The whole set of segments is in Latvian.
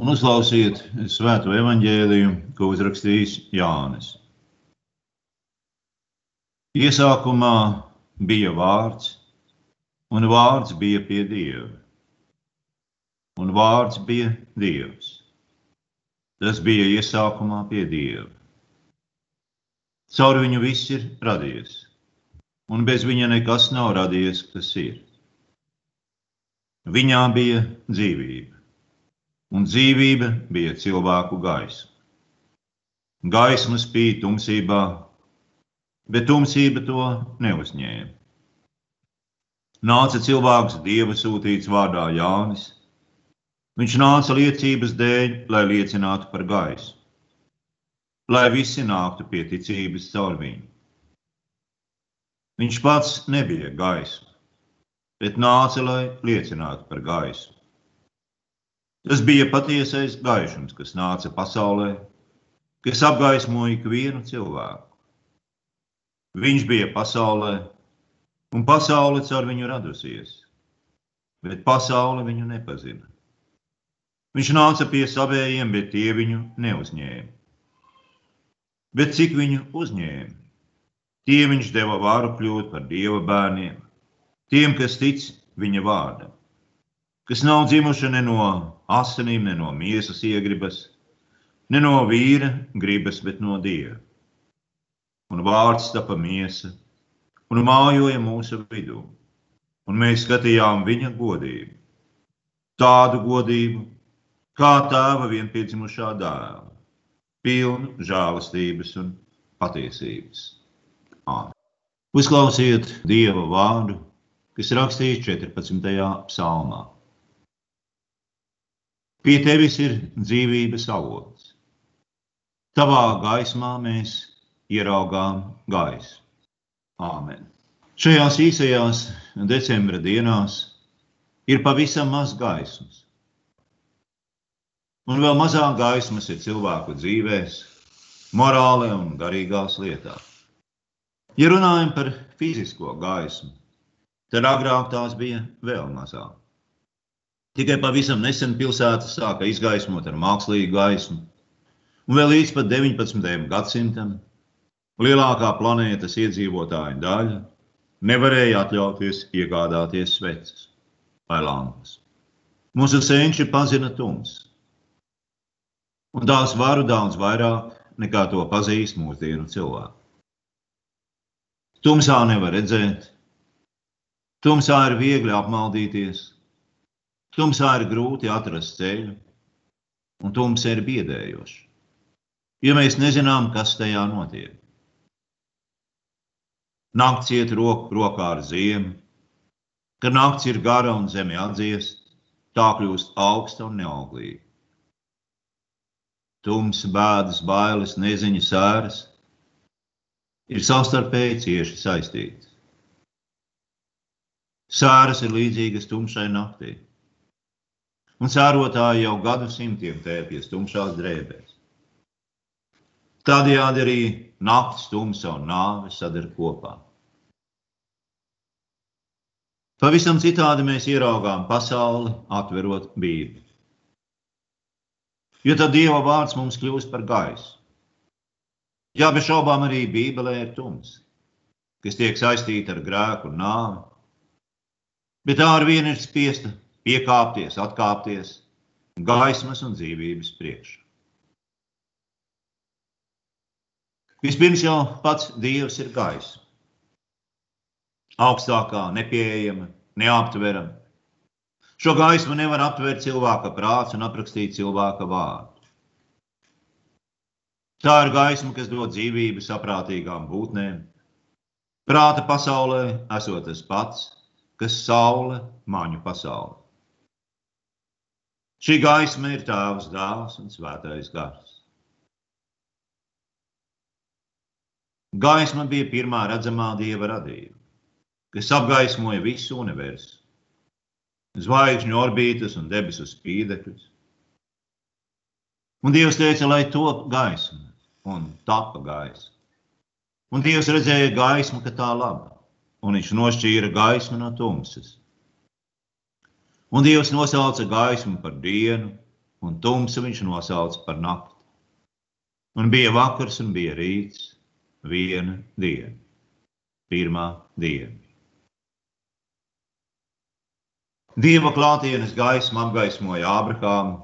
un uzklausiet svēto evaņģēliju, ko uzrakstījis Jānis. Iesākumā bija vārds, un vārds bija pie Dieva, un vārds bija Dievs. Tas bija iesākumā pie Dieva. Caur viņu viss ir radies, un bez viņa nekas nav radies, kas ir. Viņā bija dzīvība un dzīvība bija cilvēku gaisma. Gaisma spīd tumsībā, bet tumsība to neuzņēma. Nāca cilvēks dieva sūtīts vārdā Jānis. Viņš nāca liecības dēļ, lai liecinātu par gaisu, lai visi nāktu pie ticības caur viņu. Viņš pats nebija gaisma, bet nāca, lai liecinātu par gaisu. Tas bija patiesais gaišums, kas nāca pasaulē, kas apgaismoja ikvienu cilvēku. Viņš bija pasaulē, un pasaule caur viņu radusies, bet pasaule viņu nepazina. Viņš nāca pie savējiem, bet tie viņu neuzņēma. Bet cik viņu uzņēma, tie viņš deva vāru kļūt par dieva bērniem, tiem, kas tic viņa vārdam kas nav dzimuši ne no asinīm, ne no miesas iegribas, ne no vīra gribas, bet no dieva. Un vārds tapa miesa un mājoja mūsu vidū, un mēs skatījām viņa godību. Tādu godību, kā tēva vienpiedzimušā dēla, pilnu žēlastības un patiesības. Āmen. Uzklausiet Dieva vārdu, kas rakstīts 14. psalmā. Pie tevis ir dzīvības avots. Tavā gaismā mēs ieraugām gaisu. Āmen. Šajās īsajās decembra dienās ir pavisam maz gaismas. Un vēl mazāk gaismas ir cilvēku dzīvēs, morālē un garīgās lietās. Ja runājam par fizisko gaismu, tad agrāk tās bija vēl mazāk. Tikai pavisam nesen pilsēta sāka izgaismot ar mākslīgu gaismu, un vēl līdz pat 19. gadsimtam lielākā planētas iedzīvotāju daļa nevarēja atļauties iegādāties sveces vai lampas. Mūsu senči pazina tums, un tās varu daudz vairāk nekā to pazīst mūsdienu cilvēku. Tumsā nevar redzēt, tumsā ir viegli apmaldīties, Tumsā ir grūti atrast ceļu, un tums ir biedējoši, jo mēs nezinām, kas tajā notiek. Nakts iet roku rokā ar ziemu, kad nakts ir gara un zeme atdziest, tā kļūst augsta un neauglīga. Tums, bēdas, bailes, neziņas, sēras ir savstarpēji cieši saistītas. Sēras ir līdzīgas tumšai naktī un sērotāji jau gadsimtiem tēpjas tumšās drēbēs. Tādējādi arī naktis, tumsa un nāve sadar kopā. Pavisam citādi mēs ieraugām pasauli, atverot Bībeli. Jo tad Dieva vārds mums kļūst par gaisu. Jā, bez šaubām arī Bībelē ir tums, kas tiek saistīta ar grēku un nāvi, bet tā ar vienu ir spiesta piekāpties, atkāpties gaismas un dzīvības priekšā. Vispirms jau pats Dievs ir gaisa. Augstākā, nepieejama, neaptverama. Šo gaismu nevar aptvert cilvēka prāts un aprakstīt cilvēka vārdu. Tā ir gaisma, kas dod dzīvību saprātīgām būtnēm. Prāta pasaulē esot tas pats, kas saule maņu pasaulē. Šī gaisma ir Tēvs, Dēls un Svētais Gars. Gaisma bija pirmā redzamā dieva radība, kas apgaismoja visu universu, zvaigžņu orbītas un debesu spīdekļus. Un Dievs teica, lai top gaisma, un tapa gaisma. Un Dievs redzēja gaismu, ka tā laba, un viņš nošķīra gaismu no tumsas. Un Dievs nosauca gaismu par dienu un tumsu viņš nosauca par nakti. Un bija vakars un bija rīts, viena diena, pirmā diena. Dieva klātienes gaisma apgaismoja Ābrahāmu,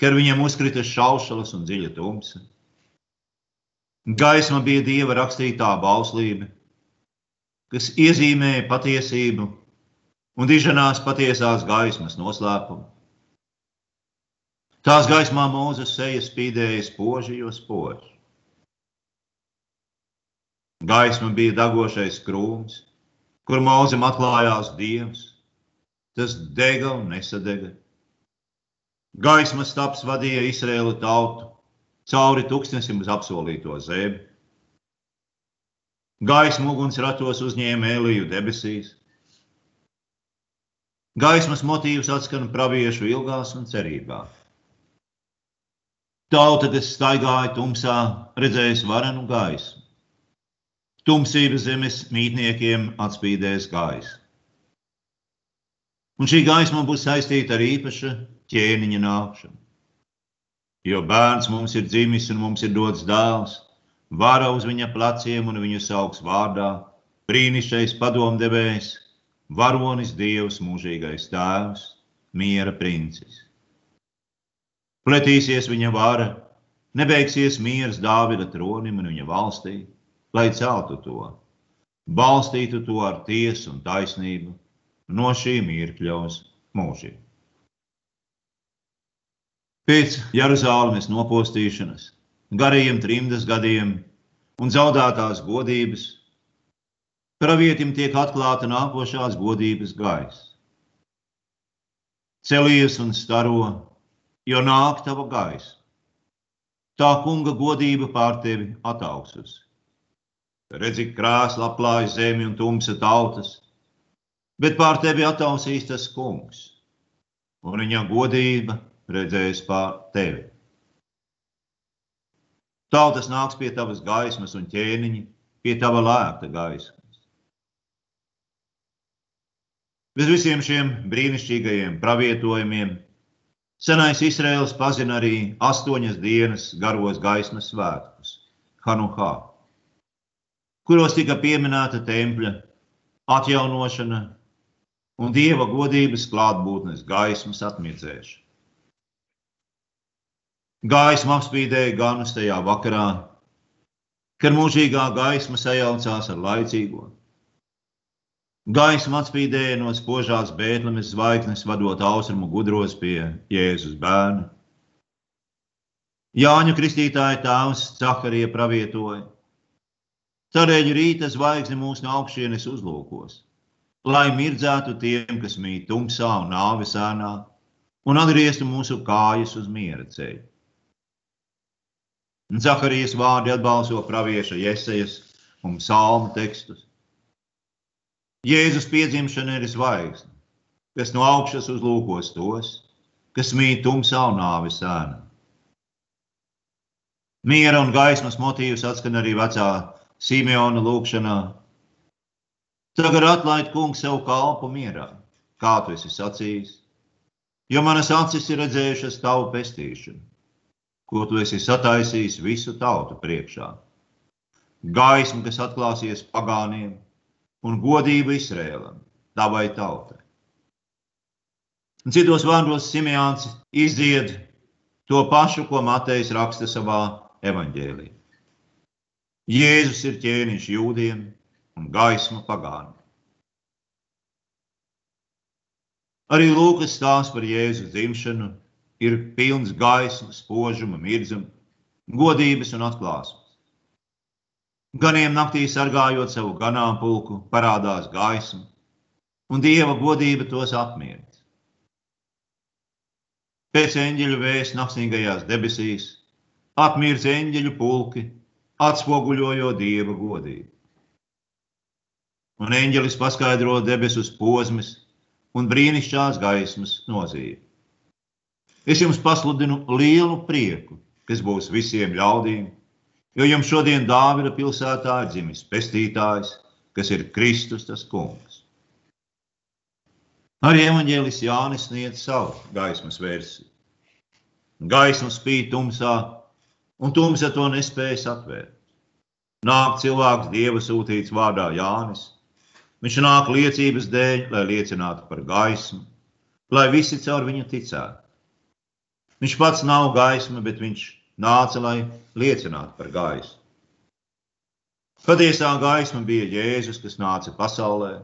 kad viņam uzkrita šaušalas un dziļa tumsa. Gaisma bija dieva rakstītā bauslība, kas iezīmēja patiesību un diženās patiesās gaismas noslēpumu. Tās gaismā mūzes seja spīdēja spoži, jo spoži. Gaisma bija dagošais krūms, kur mūzim atklājās dievs. Tas dega un nesadega. Gaismas taps vadīja Izraēlu tautu cauri tūkstnesim uz apsolīto zemi. Gaismu uguns ratos uzņēma Eliju debesīs. Gaismas motīvs atskan praviešu ilgās un cerībās. Tauta, kas staigāja tumsā, redzēs varenu gaisu. Tumsības zemes mītniekiem atspīdēs gaisa. Un šī gaisma būs saistīta ar īpaša ķēniņa nākšanu. Jo bērns mums ir dzimis un mums ir dots dēls, vara uz viņa pleciem un viņu sauks vārdā, brīnišķīgais padomdevējs, varonis dievs, mūžīgais tēvs, miera princis. Pletīsies viņa vara, nebeigsies miers Dāvida tronim un viņa valstī, lai celtu to, balstītu to ar tiesu un taisnību no šī mirkļa uz mūžiem. Pēc Jeruzalemes nopostīšanas, garajiem trimdas gadiem un zaudētās godības, pravietim tiek atklāta nākošās godības gaisa. Celies un staro jo nāk tava gaisa. Tā kunga godība pār tevi ataugsus. Redzi, krāsla aplāja zemi un tumsa tautas, bet pār tevi atausīs tas kungs, un viņa godība redzēs pār tevi. Tautas nāks pie tavas gaismas un ķēniņa, pie tava lēkta gaismas. Bez visiem šiem brīnišķīgajiem pravietojumiem Senais Izraels pazina arī astoņas dienas garos gaismas svētkus, Hanuhā, kuros tika pieminēta tempļa atjaunošana un dieva godības klātbūtnes gaismas atmiedzēšana. Gaisma apspīdēja ganus tajā vakarā, kad mūžīgā gaisma sajaucās ar laicīgo. Gaisma atspīdēja no spožās bētlemes zvaigznes, vadot austrumu gudros pie Jēzus bērna. Jāņa kristītāja tēvs Cakarija pravietoja. Tādēļ rīta zvaigzne mūs no augšienes uzlūkos, lai mirdzētu tiem, kas mīt tumsā un nāves ēnā, un atgrieztu mūsu kājas uz miera ceļu. Zaharijas vārdi atbalso pravieša Jesejas un psalmu tekstus. Jēzus piedzimšana ir zvaigzne, kas no augšas uzlūkos tos, kas mīt tumsā un nāves ēnā. Miera un gaismas motīvs atskan arī vecā Simeona lūkšanā. Tagad atlaid kungs sev kalpu mierā, kā tu esi sacījis, jo manas acis ir redzējušas tavu pestīšanu, ko tu esi sataisījis visu tautu priekšā. Gaisma, kas atklāsies pagāniem, un godību Izrēlam, tavai tautai. Un citos vārdos Simjāns izdzied to pašu, ko Matejs raksta savā evaņģēlī. Jēzus ir ķēniņš jūdiem un gaisma pagāniem. Arī Lūkas stāsts par Jēzus dzimšanu ir pilns gaismas, spožuma, mirdzuma, godības un atklāsmes. Ganiem naktī sargājot savu ganāmpulku, parādās gaisma, un dieva godība tos apmierina. Pēc eņģeļu vēs naksnīgajās debesīs apmirst eņģeļu pulki, atspoguļojot dieva godību. Un eņģelis paskaidro debesu posmas un brīnišķīgās gaismas nozīmi. Es jums pasludinu lielu prieku, kas būs visiem ļaudīm Jo jums šodien Dāvida pilsētā ir dzimis pestītājs, kas ir Kristus, tas kungs. Arī evanģēlis Jānis sniedz savu gaismas versiju. Gaisma spīd tumsā, un tumsa to nespējas atvērt. Nāk cilvēks Dieva sūtīts vārdā Jānis. Viņš nāk liecības dēļ, lai liecinātu par gaismu, lai visi caur viņu ticētu. Viņš pats nav gaisma, bet viņš nāca, lai liecinātu par gaismu. Patiesā gaisma bija Jēzus, kas nāca pasaulē,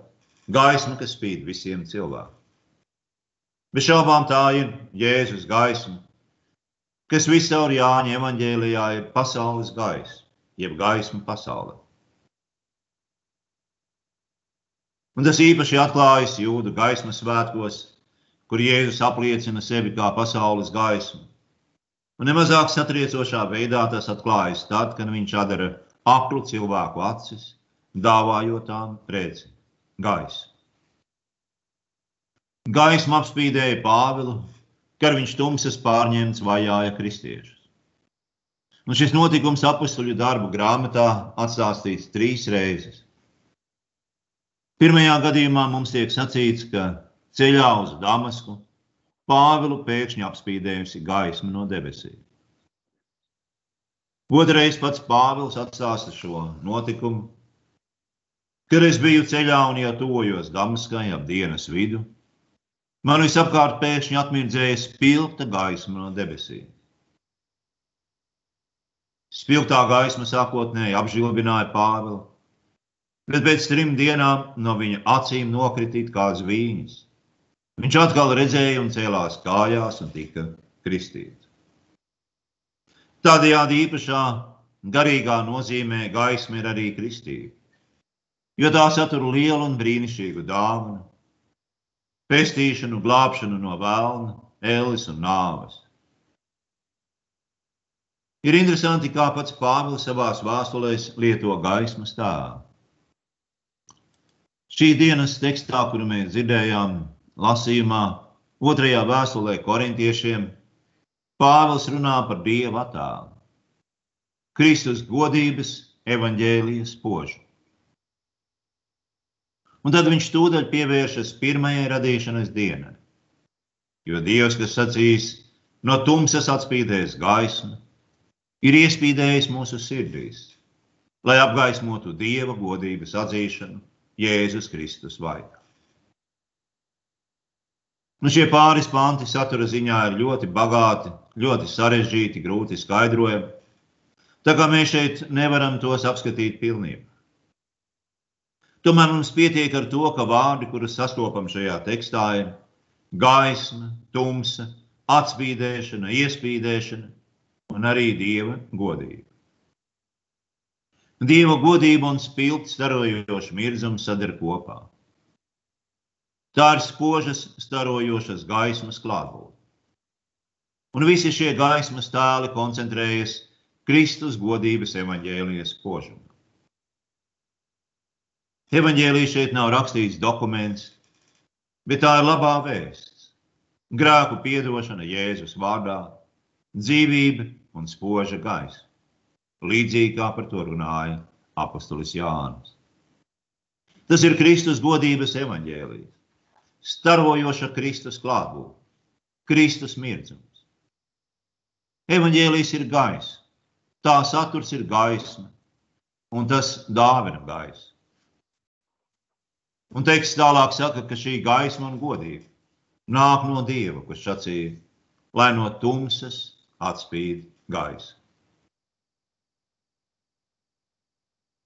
gaisma, kas spīd visiem cilvēkiem. Bez šaubām tā ir Jēzus gaisma, kas visur Jāņa evanģēlijā ir pasaules gaisma, jeb gaisma pasaulē. Un tas īpaši atklājas jūdu gaismas svētkos, kur Jēzus apliecina sevi kā pasaules gaismu. Un nemazāk satriecošā veidā tas atklājas tad, kad viņš atdara aklu cilvēku acis, dāvājot tām redzi, gaisu. Gaisma apspīdēja Pāvilu, kad viņš tumsas pārņemts vajāja kristiešus. Un šis notikums apakstuļu darbu grāmatā atstāstīts trīs reizes. Pirmajā gadījumā mums tiek sacīts, ka ceļā uz Damasku Pāvilu pēkšņi apspīdējusi gaisma no debesīm. Otrais pats Pāvils atstāsta šo notikumu, kad es biju ceļā un jau tuvojos Damaskai ap dienas vidu Man visapkārt pēkšņi atmirdzēja spilgta gaisma no debesīm. Spilgtā gaisma sākotnēji apžilbināja Pāvilu, bet pēc trim dienām no viņa acīm nokritīt kā zvīņas. Viņš atkal redzēja un cēlās kājās un tika kristīts. Tādējādi īpašā garīgā nozīmē gaisma ir arī kristība, jo tā satur lielu un brīnišķīgu dāvanu pestīšanu, glābšanu no vēlna, ēles un nāves. Ir interesanti, kā pats Pāvils savā vēstulēs lieto gaismas tēlu. Šī dienas tekstā, kuru mēs dzirdējām, lasījumā, otrajā vēstulē korintiešiem, Pāvils runā par Dieva attēlu, Kristus godības evaņģēlijas požu. Un tad viņš tūdaļ pievēršas pirmajai radīšanas dienai. Jo Dievs, kas sacīs, no tumsas atspīdēs gaismu, ir iespīdējis mūsu sirdīs, lai apgaismotu Dieva godības atzīšanu Jēzus Kristus vaidā. Nu, šie pāris panti satura ziņā ir ļoti bagāti, ļoti sarežģīti, grūti skaidrojami. Tā kā mēs šeit nevaram tos apskatīt pilnībā. Tomēr mums pietiek ar to, ka vārdi, kurus sastopam šajā tekstā, ir gaisma, tumsa, atspīdēšana, iespīdēšana un arī dieva godība. Dieva godība un spilgts starojošs mirzums sadar kopā. Tā ir spožas, starojošas gaismas klātbūtne. Un visi šie gaismas tēli koncentrējas Kristus godības evaņģēlijas spožumā. Evanģēlī šeit nav rakstīts dokuments, bet tā ir labā vēsts. Grēku piedošana Jēzus vārdā, dzīvība un spoža gaisa. Līdzīgi kā par to runāja apustulis Jānis. Tas ir Kristus godības evaņģēlījis, starojoša Kristus klātbūtne, Kristus mirdzums. Evanģēlījis ir gaisa, tā saturs ir gaisma, un tas dāvina gaisa. Un teksts tālāk saka, ka šī gaisma un godība nāk no Dieva, kurš sacīja, lai no tumsas atspīd gaisa.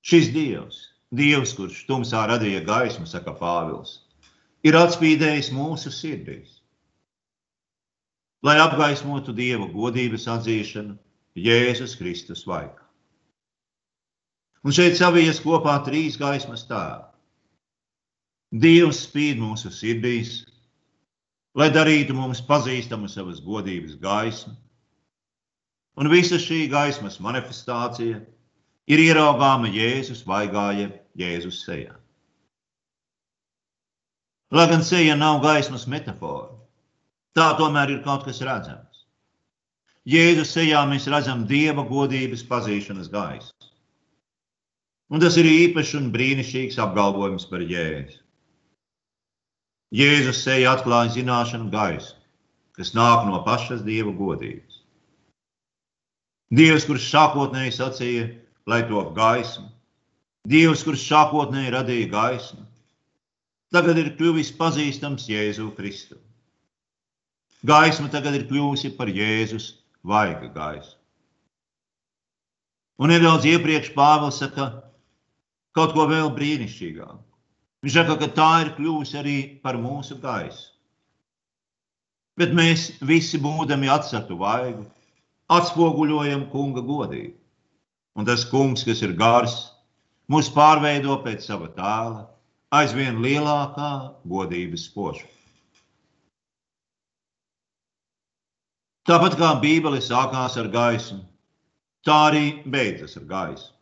Šis Dievs, Dievs, kurš tumsā radīja gaismu, saka Pāvils, ir atspīdējis mūsu sirdīs, lai apgaismotu Dieva godības atzīšanu Jēzus Kristus vaikā. Un šeit savies kopā trīs gaismas tēvi Dievs spīd mūsu sirdīs, lai darītu mums pazīstamu savas godības gaismu. Un visa šī gaismas manifestācija ir ieraugāma Jēzus vaigāja Jēzus sejā. Lai gan seja nav gaismas metāfora, tā tomēr ir kaut kas redzams. Jēzus sejā mēs redzam dieva godības pazīšanas gaisu. Un tas ir īpašs un brīnišķīgs apgalvojums par Jēzu. Jēzus seja atklāja zināšanu gaisu, kas nāk no pašas dieva godības. Dievs, kurš sākotnēji sacīja, lai top gaisma, Dievs, kurš sākotnēji radīja gaismu, tagad ir kļuvis pazīstams Jēzu Kristu. Gaisma tagad ir kļuvusi par Jēzus vaiga gaismu. Un nedaudz iepriekš Pāvils saka kaut ko vēl brīnišķīgāku. Viņš saka, ka tā ir kļuvusi arī par mūsu gaisu. Bet mēs visi būdami atsatu vaigu, atspoguļojam kunga godību. Un tas kungs, kas ir gars, mūs pārveido pēc sava tēla, aizvien lielākā godības spoža. Tāpat kā Bībele sākās ar gaismu, tā arī beidzas ar gaismu.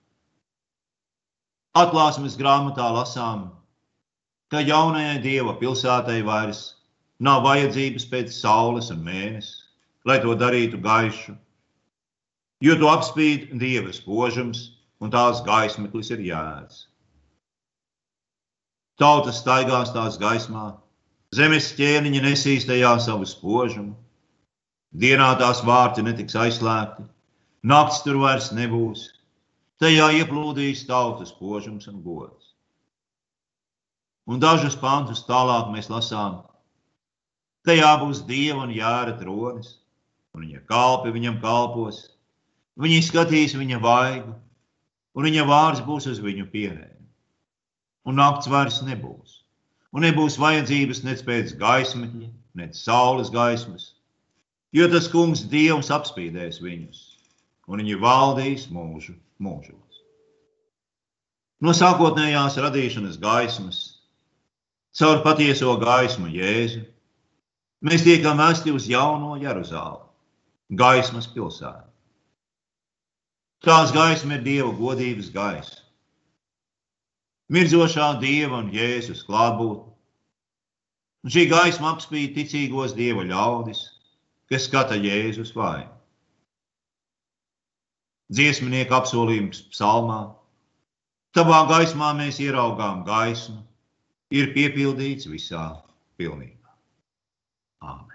Atklāsmes grāmatā lasām, ka jaunajai dieva pilsētai vairs nav vajadzības pēc saules un mēnesis, lai to darītu gaišu, jo to apspīd dieva spožums un tās gaismeklis ir jēdz. Tautas staigās tās gaismā, zemes ķēniņi nesīs tajā savu spožumu, Dienā tās vārti netiks aizslēgti, naktis tur vairs nebūs. Tajā ieplūdīs tautas požums un gods. Un dažus pantus tālāk mēs lasām. Tajā būs dieva un jāra tronis, un viņa kalpi viņam kalpos. Viņi skatīs viņa vaigu, un viņa vārds būs uz viņu pierēm. Un nakts vairs nebūs, un nebūs vajadzības nec pēc gaismetņa, nec saules gaismas, jo tas kungs Dievs apspīdēs viņus, un viņi valdīs mūžu mūžos. No sākotnējās radīšanas gaismas, caur patieso gaismu Jēzu, mēs tiekam vēsti uz jauno Jeruzāli, gaismas pilsētu. Tās gaisma ir Dieva godības gaisa. Mirdzošā Dieva un Jēzus klātbūtne. Šī gaisma apspīd ticīgos Dieva ļaudis, kas skata Jēzus vainu. Dziesminieka apsolījums psalmā. Tavā gaismā mēs ieraugām gaismu, ir piepildīts visā pilnībā. Āmen.